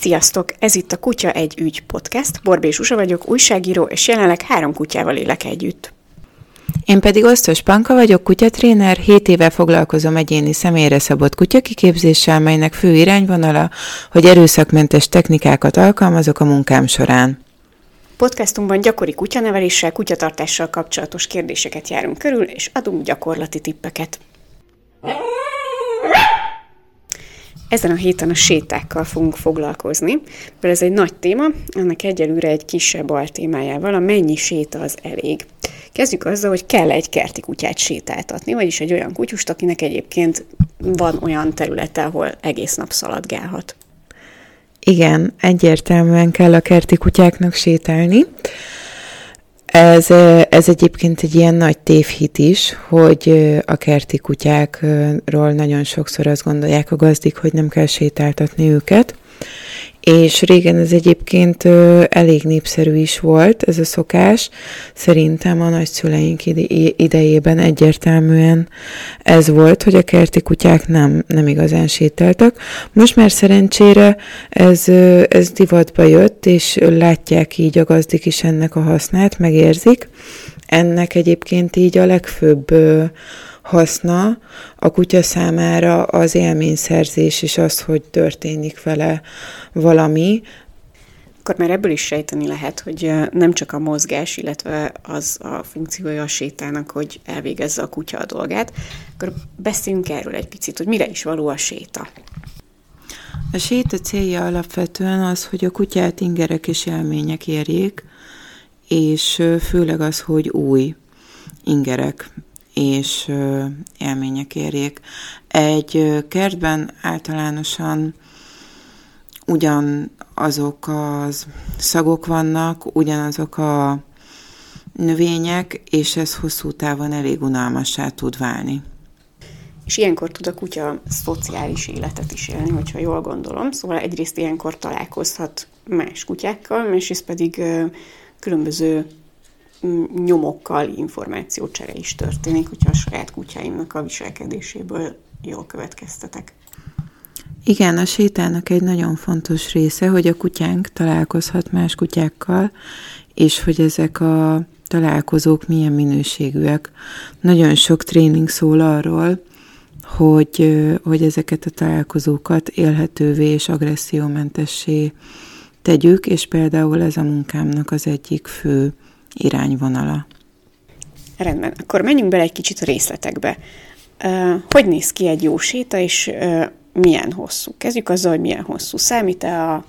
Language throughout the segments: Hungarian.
Sziasztok! Ez itt a Kutya egy ügy podcast. Borbés Usa vagyok, újságíró, és jelenleg három kutyával élek együtt. Én pedig Osztos Panka vagyok, kutyatréner, 7 éve foglalkozom egyéni személyre szabott kutyakiképzéssel, melynek fő irányvonala, hogy erőszakmentes technikákat alkalmazok a munkám során. Podcastunkban gyakori kutyaneveléssel, kutyatartással kapcsolatos kérdéseket járunk körül, és adunk gyakorlati tippeket. Ezen a héten a sétákkal fogunk foglalkozni, mert ez egy nagy téma, ennek egyelőre egy kisebb altémájával, a mennyi séta az elég. Kezdjük azzal, hogy kell egy kerti kutyát sétáltatni, vagyis egy olyan kutyust, akinek egyébként van olyan területe, ahol egész nap szaladgálhat. Igen, egyértelműen kell a kerti kutyáknak sétálni. Ez, ez egyébként egy ilyen nagy tévhit is, hogy a kerti kutyákról nagyon sokszor azt gondolják a gazdik, hogy nem kell sétáltatni őket és régen ez egyébként elég népszerű is volt, ez a szokás. Szerintem a nagyszüleink idejében egyértelműen ez volt, hogy a kerti kutyák nem, nem igazán sétáltak. Most már szerencsére ez, ez divatba jött, és látják így a gazdik is ennek a hasznát, megérzik. Ennek egyébként így a legfőbb haszna a kutya számára az élményszerzés és az, hogy történik vele valami, akkor már ebből is sejteni lehet, hogy nem csak a mozgás, illetve az a funkciója a sétának, hogy elvégezze a kutya a dolgát, akkor beszéljünk erről egy picit, hogy mire is való a séta. A séta célja alapvetően az, hogy a kutyát ingerek és élmények érjék, és főleg az, hogy új ingerek és élmények érjék. Egy kertben általánosan ugyan azok az szagok vannak, ugyanazok a növények, és ez hosszú távon elég unalmassá tud válni. És ilyenkor tud a kutya szociális életet is élni, hogyha jól gondolom. Szóval egyrészt ilyenkor találkozhat más kutyákkal, másrészt pedig különböző nyomokkal információcsere is történik, hogyha a saját kutyáimnak a viselkedéséből jól következtetek. Igen, a sétának egy nagyon fontos része, hogy a kutyánk találkozhat más kutyákkal, és hogy ezek a találkozók milyen minőségűek. Nagyon sok tréning szól arról, hogy, hogy ezeket a találkozókat élhetővé és agressziómentessé tegyük, és például ez a munkámnak az egyik fő irányvonala. Rendben, akkor menjünk bele egy kicsit a részletekbe. Hogy néz ki egy jó séta, és milyen hosszú? Kezdjük azzal, hogy milyen hosszú. Számít-e a,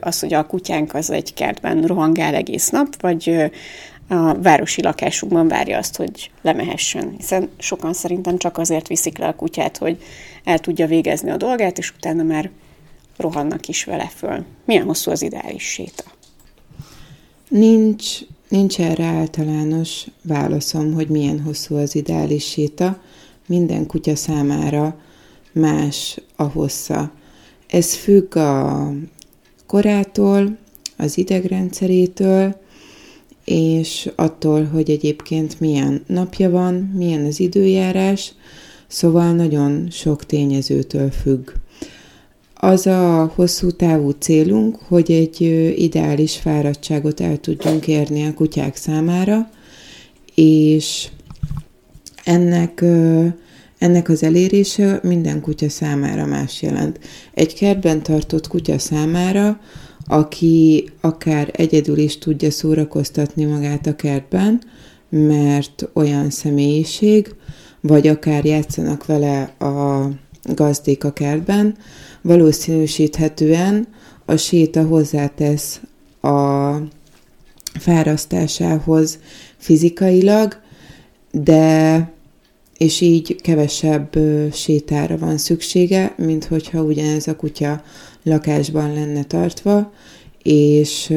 az, hogy a kutyánk az egy kertben rohangál egész nap, vagy a városi lakásukban várja azt, hogy lemehessen. Hiszen sokan szerintem csak azért viszik le a kutyát, hogy el tudja végezni a dolgát, és utána már rohannak is vele föl. Milyen hosszú az ideális séta? Nincs Nincs erre általános válaszom, hogy milyen hosszú az ideális séta. Minden kutya számára más a hossza. Ez függ a korától, az idegrendszerétől, és attól, hogy egyébként milyen napja van, milyen az időjárás, szóval nagyon sok tényezőtől függ. Az a hosszú távú célunk, hogy egy ideális fáradtságot el tudjunk érni a kutyák számára, és ennek, ennek az elérése minden kutya számára más jelent. Egy kertben tartott kutya számára, aki akár egyedül is tudja szórakoztatni magát a kertben, mert olyan személyiség, vagy akár játszanak vele a gazdék a kertben, valószínűsíthetően a séta hozzátesz a fárasztásához fizikailag, de és így kevesebb sétára van szüksége, mint hogyha ugyanez a kutya lakásban lenne tartva, és,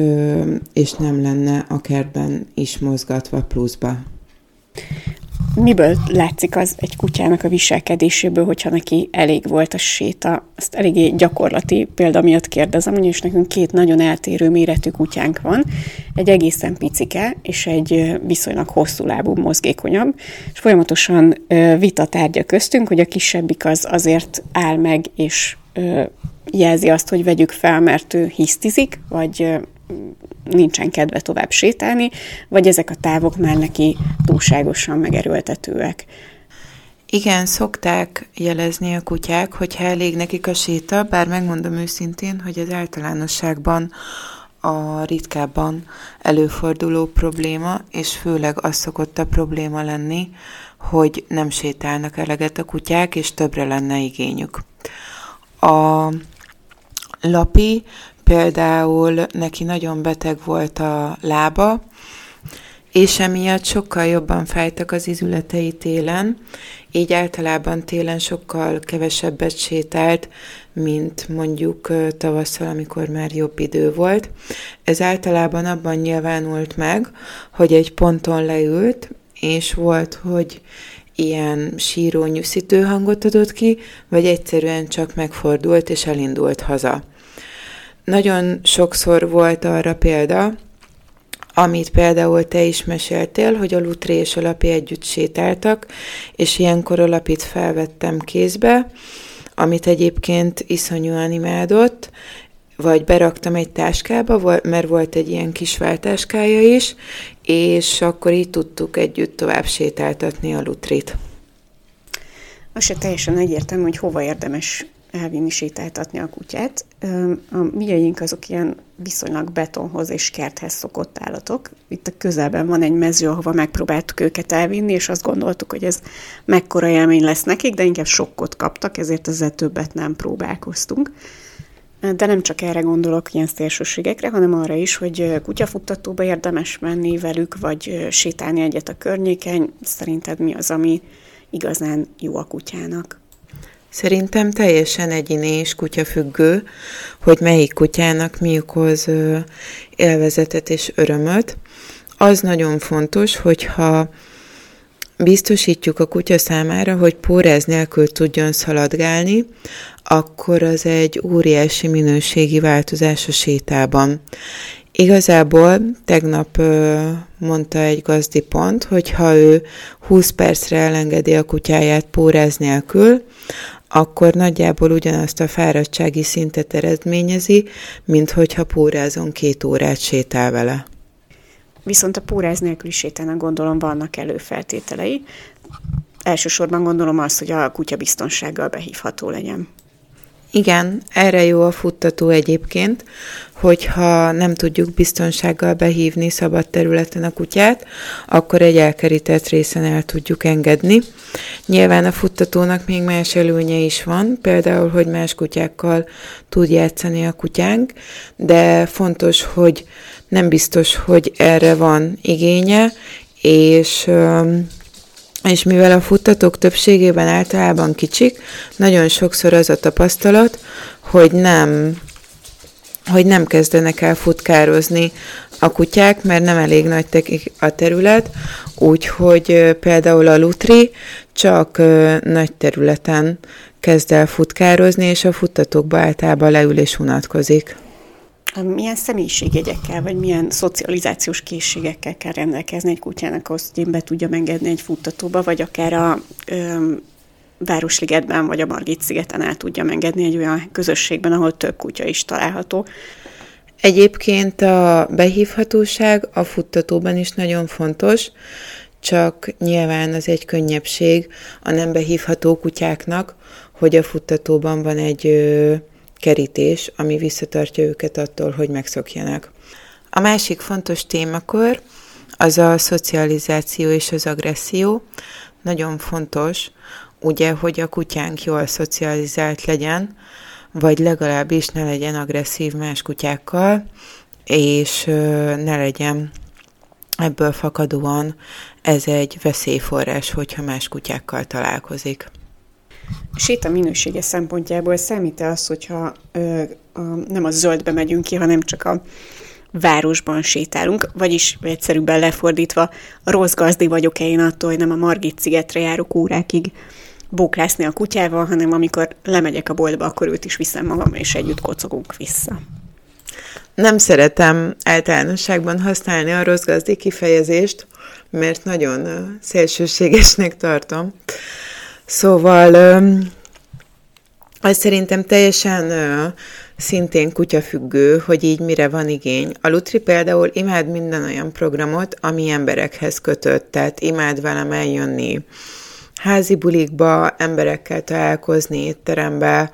és nem lenne a kertben is mozgatva pluszba. Miből látszik az egy kutyának a viselkedéséből, hogyha neki elég volt a séta? Ezt eléggé gyakorlati példa miatt kérdezem, ugyanis nekünk két nagyon eltérő méretű kutyánk van, egy egészen picike, és egy viszonylag hosszú lábú, mozgékonyabb, és folyamatosan vita tárgya köztünk, hogy a kisebbik az azért áll meg, és jelzi azt, hogy vegyük fel, mert ő hisztizik, vagy nincsen kedve tovább sétálni, vagy ezek a távok már neki túlságosan megerőltetőek. Igen, szokták jelezni a kutyák, hogyha elég nekik a séta, bár megmondom őszintén, hogy az általánosságban a ritkábban előforduló probléma, és főleg az szokott a probléma lenni, hogy nem sétálnak eleget a kutyák, és többre lenne igényük. A Lapi például neki nagyon beteg volt a lába, és emiatt sokkal jobban fájtak az izületei télen, így általában télen sokkal kevesebbet sétált, mint mondjuk tavasszal, amikor már jobb idő volt. Ez általában abban nyilvánult meg, hogy egy ponton leült, és volt, hogy ilyen síró, nyűszítő hangot adott ki, vagy egyszerűen csak megfordult és elindult haza. Nagyon sokszor volt arra példa, amit például te is meséltél, hogy a Lutri és a Lapi együtt sétáltak, és ilyenkor a Lapit felvettem kézbe, amit egyébként iszonyúan imádott, vagy beraktam egy táskába, mert volt egy ilyen kis váltáskája is, és akkor így tudtuk együtt tovább sétáltatni a Lutrit. Az se teljesen egyértelmű, hogy hova érdemes elvinni sétáltatni a kutyát. A mieink azok ilyen viszonylag betonhoz és kerthez szokott állatok. Itt a közelben van egy mező, ahova megpróbáltuk őket elvinni, és azt gondoltuk, hogy ez mekkora élmény lesz nekik, de inkább sokkot kaptak, ezért ezzel többet nem próbálkoztunk. De nem csak erre gondolok, ilyen szélsőségekre, hanem arra is, hogy kutyafuttatóba érdemes menni velük, vagy sétálni egyet a környéken. Szerinted mi az, ami igazán jó a kutyának? Szerintem teljesen egyéni és kutyafüggő, hogy melyik kutyának mi okoz élvezetet és örömöt. Az nagyon fontos, hogyha biztosítjuk a kutya számára, hogy póráz nélkül tudjon szaladgálni, akkor az egy óriási minőségi változás a sétában. Igazából tegnap ö, mondta egy gazdi pont, hogy ha ő 20 percre elengedi a kutyáját póráz nélkül, akkor nagyjából ugyanazt a fáradtsági szintet eredményezi, mint hogyha pórázon két órát sétál vele. Viszont a póráz nélküli sétának gondolom vannak előfeltételei. Elsősorban gondolom azt, hogy a kutya biztonsággal behívható legyen. Igen, erre jó a futtató egyébként, hogyha nem tudjuk biztonsággal behívni szabad területen a kutyát, akkor egy elkerített részen el tudjuk engedni. Nyilván a futtatónak még más előnye is van, például, hogy más kutyákkal tud játszani a kutyánk, de fontos, hogy nem biztos, hogy erre van igénye, és és mivel a futtatók többségében általában kicsik, nagyon sokszor az a tapasztalat, hogy nem, hogy nem kezdenek el futkározni a kutyák, mert nem elég nagy a terület, úgyhogy például a lutri csak nagy területen kezd el futkározni, és a futtatókba általában leül és unatkozik milyen személyiségjegyekkel, vagy milyen szocializációs készségekkel kell rendelkezni egy kutyának ahhoz, hogy én be tudjam engedni egy futtatóba, vagy akár a ö, Városligetben, vagy a Margit szigeten el tudjam engedni egy olyan közösségben, ahol több kutya is található. Egyébként a behívhatóság a futtatóban is nagyon fontos, csak nyilván az egy könnyebbség a nem behívható kutyáknak, hogy a futtatóban van egy kerítés, ami visszatartja őket attól, hogy megszokjanak. A másik fontos témakör az a szocializáció és az agresszió. Nagyon fontos, ugye, hogy a kutyánk jól szocializált legyen, vagy legalábbis ne legyen agresszív más kutyákkal, és ne legyen ebből fakadóan ez egy veszélyforrás, hogyha más kutyákkal találkozik séta minősége szempontjából számít-e az, hogyha ö, a, nem a zöldbe megyünk ki, hanem csak a városban sétálunk, vagyis egyszerűbben lefordítva, rossz gazdi vagyok-e én attól, hogy nem a Margit szigetre járok órákig bóklászni a kutyával, hanem amikor lemegyek a boltba, akkor őt is viszem magam, és együtt kocogunk vissza. Nem szeretem általánosságban használni a rossz gazdi kifejezést, mert nagyon szélsőségesnek tartom. Szóval az szerintem teljesen szintén kutyafüggő, hogy így mire van igény. A Lutri például imád minden olyan programot, ami emberekhez kötött, tehát imád velem eljönni házi bulikba, emberekkel találkozni étterembe,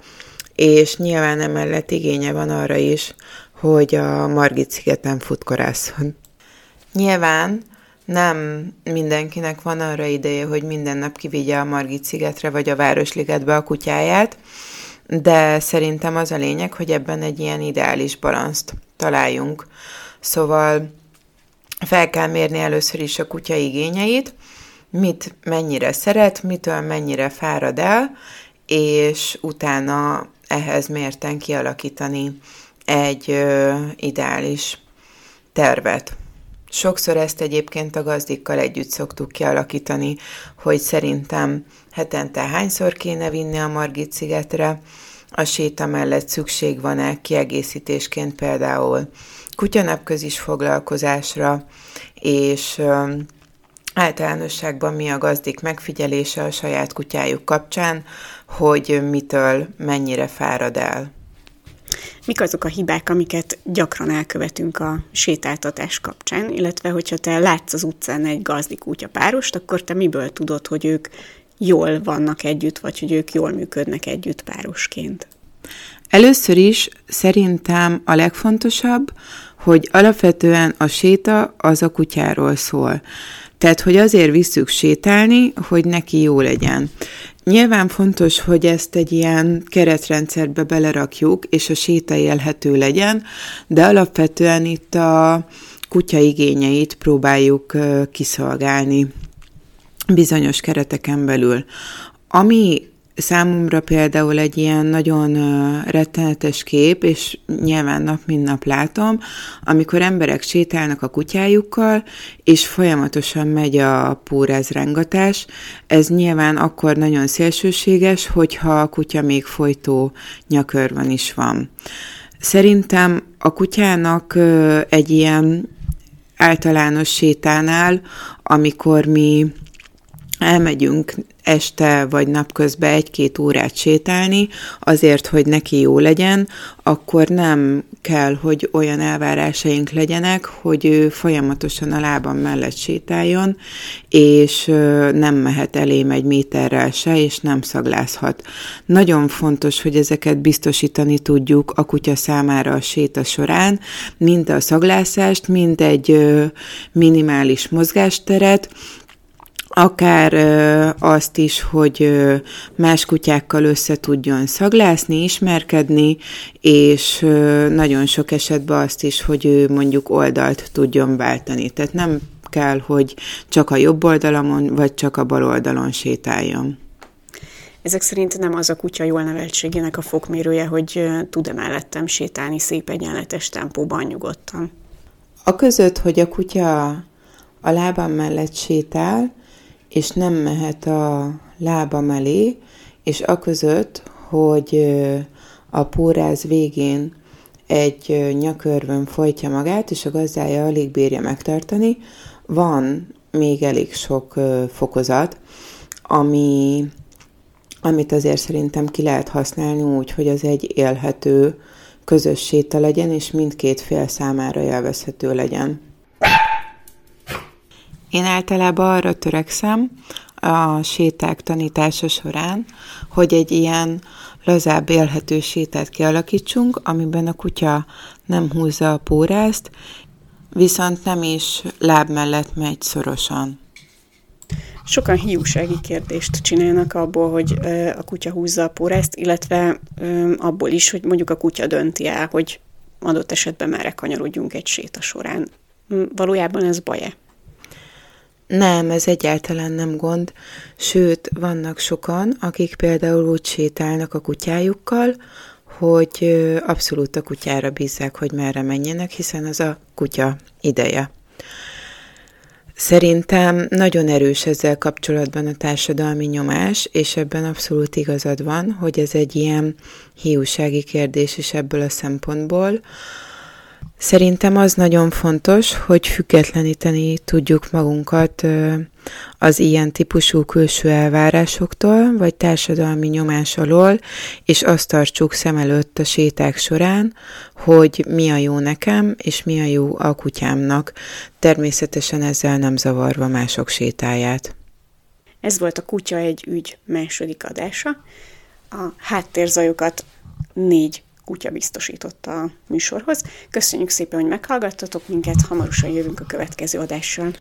és nyilván emellett igénye van arra is, hogy a Margit szigeten futkorászon. Nyilván nem mindenkinek van arra ideje, hogy minden nap kivigye a Margit szigetre vagy a Városligetbe a kutyáját, de szerintem az a lényeg, hogy ebben egy ilyen ideális balanszt találjunk. Szóval fel kell mérni először is a kutya igényeit, mit mennyire szeret, mitől mennyire fárad el, és utána ehhez mérten kialakítani egy ö, ideális tervet. Sokszor ezt egyébként a gazdikkal együtt szoktuk kialakítani, hogy szerintem hetente hányszor kéne vinni a Margit szigetre, a séta mellett szükség van-e kiegészítésként például kutyanapközis foglalkozásra, és általánosságban mi a gazdik megfigyelése a saját kutyájuk kapcsán, hogy mitől mennyire fárad el. Mik azok a hibák, amiket gyakran elkövetünk a sétáltatás kapcsán, illetve hogyha te látsz az utcán egy gazdik kutya párost, akkor te miből tudod, hogy ők jól vannak együtt, vagy hogy ők jól működnek együtt párosként? Először is szerintem a legfontosabb, hogy alapvetően a séta az a kutyáról szól. Tehát, hogy azért visszük sétálni, hogy neki jó legyen. Nyilván fontos, hogy ezt egy ilyen keretrendszerbe belerakjuk, és a séta élhető legyen, de alapvetően itt a kutya igényeit próbáljuk kiszolgálni bizonyos kereteken belül. Ami számomra például egy ilyen nagyon rettenetes kép, és nyilván nap mint nap látom, amikor emberek sétálnak a kutyájukkal, és folyamatosan megy a pórázrángatás. Ez nyilván akkor nagyon szélsőséges, hogyha a kutya még folytó nyakörvön is van. Szerintem a kutyának egy ilyen általános sétánál, amikor mi elmegyünk este vagy napközben egy-két órát sétálni, azért, hogy neki jó legyen, akkor nem kell, hogy olyan elvárásaink legyenek, hogy ő folyamatosan a lábam mellett sétáljon, és nem mehet elém egy méterrel se, és nem szaglázhat. Nagyon fontos, hogy ezeket biztosítani tudjuk a kutya számára a séta során, mind a szaglászást, mind egy minimális mozgásteret, akár ö, azt is, hogy ö, más kutyákkal össze tudjon szaglászni, ismerkedni, és ö, nagyon sok esetben azt is, hogy ő mondjuk oldalt tudjon váltani. Tehát nem kell, hogy csak a jobb oldalon, vagy csak a bal oldalon sétáljon. Ezek szerint nem az a kutya jól neveltségének a fokmérője, hogy tud-e mellettem sétálni szép egyenletes tempóban nyugodtan. A között, hogy a kutya a lábam mellett sétál, és nem mehet a lába mellé, és a között, hogy a póráz végén egy nyakörvön folytja magát, és a gazdája alig bírja megtartani, van még elég sok fokozat, ami, amit azért szerintem ki lehet használni úgy, hogy az egy élhető közös séta legyen, és mindkét fél számára élvezhető legyen. Én általában arra törekszem a séták tanítása során, hogy egy ilyen lazább élhető sétát kialakítsunk, amiben a kutya nem húzza a pórázt, viszont nem is láb mellett megy szorosan. Sokan hiúsági kérdést csinálnak abból, hogy a kutya húzza a pórázt, illetve abból is, hogy mondjuk a kutya dönti el, hogy adott esetben merre kanyarodjunk egy séta során. Valójában ez baj-e? Nem, ez egyáltalán nem gond, sőt, vannak sokan, akik például úgy sétálnak a kutyájukkal, hogy abszolút a kutyára bízzák, hogy merre menjenek, hiszen az a kutya ideje. Szerintem nagyon erős ezzel kapcsolatban a társadalmi nyomás, és ebben abszolút igazad van, hogy ez egy ilyen hiúsági kérdés is ebből a szempontból, Szerintem az nagyon fontos, hogy függetleníteni tudjuk magunkat az ilyen típusú külső elvárásoktól, vagy társadalmi nyomás alól, és azt tartsuk szem előtt a séták során, hogy mi a jó nekem, és mi a jó a kutyámnak. Természetesen ezzel nem zavarva mások sétáját. Ez volt a Kutya egy ügy második adása. A háttérzajokat négy kutya biztosította a műsorhoz. Köszönjük szépen, hogy meghallgattatok minket, hamarosan jövünk a következő adással.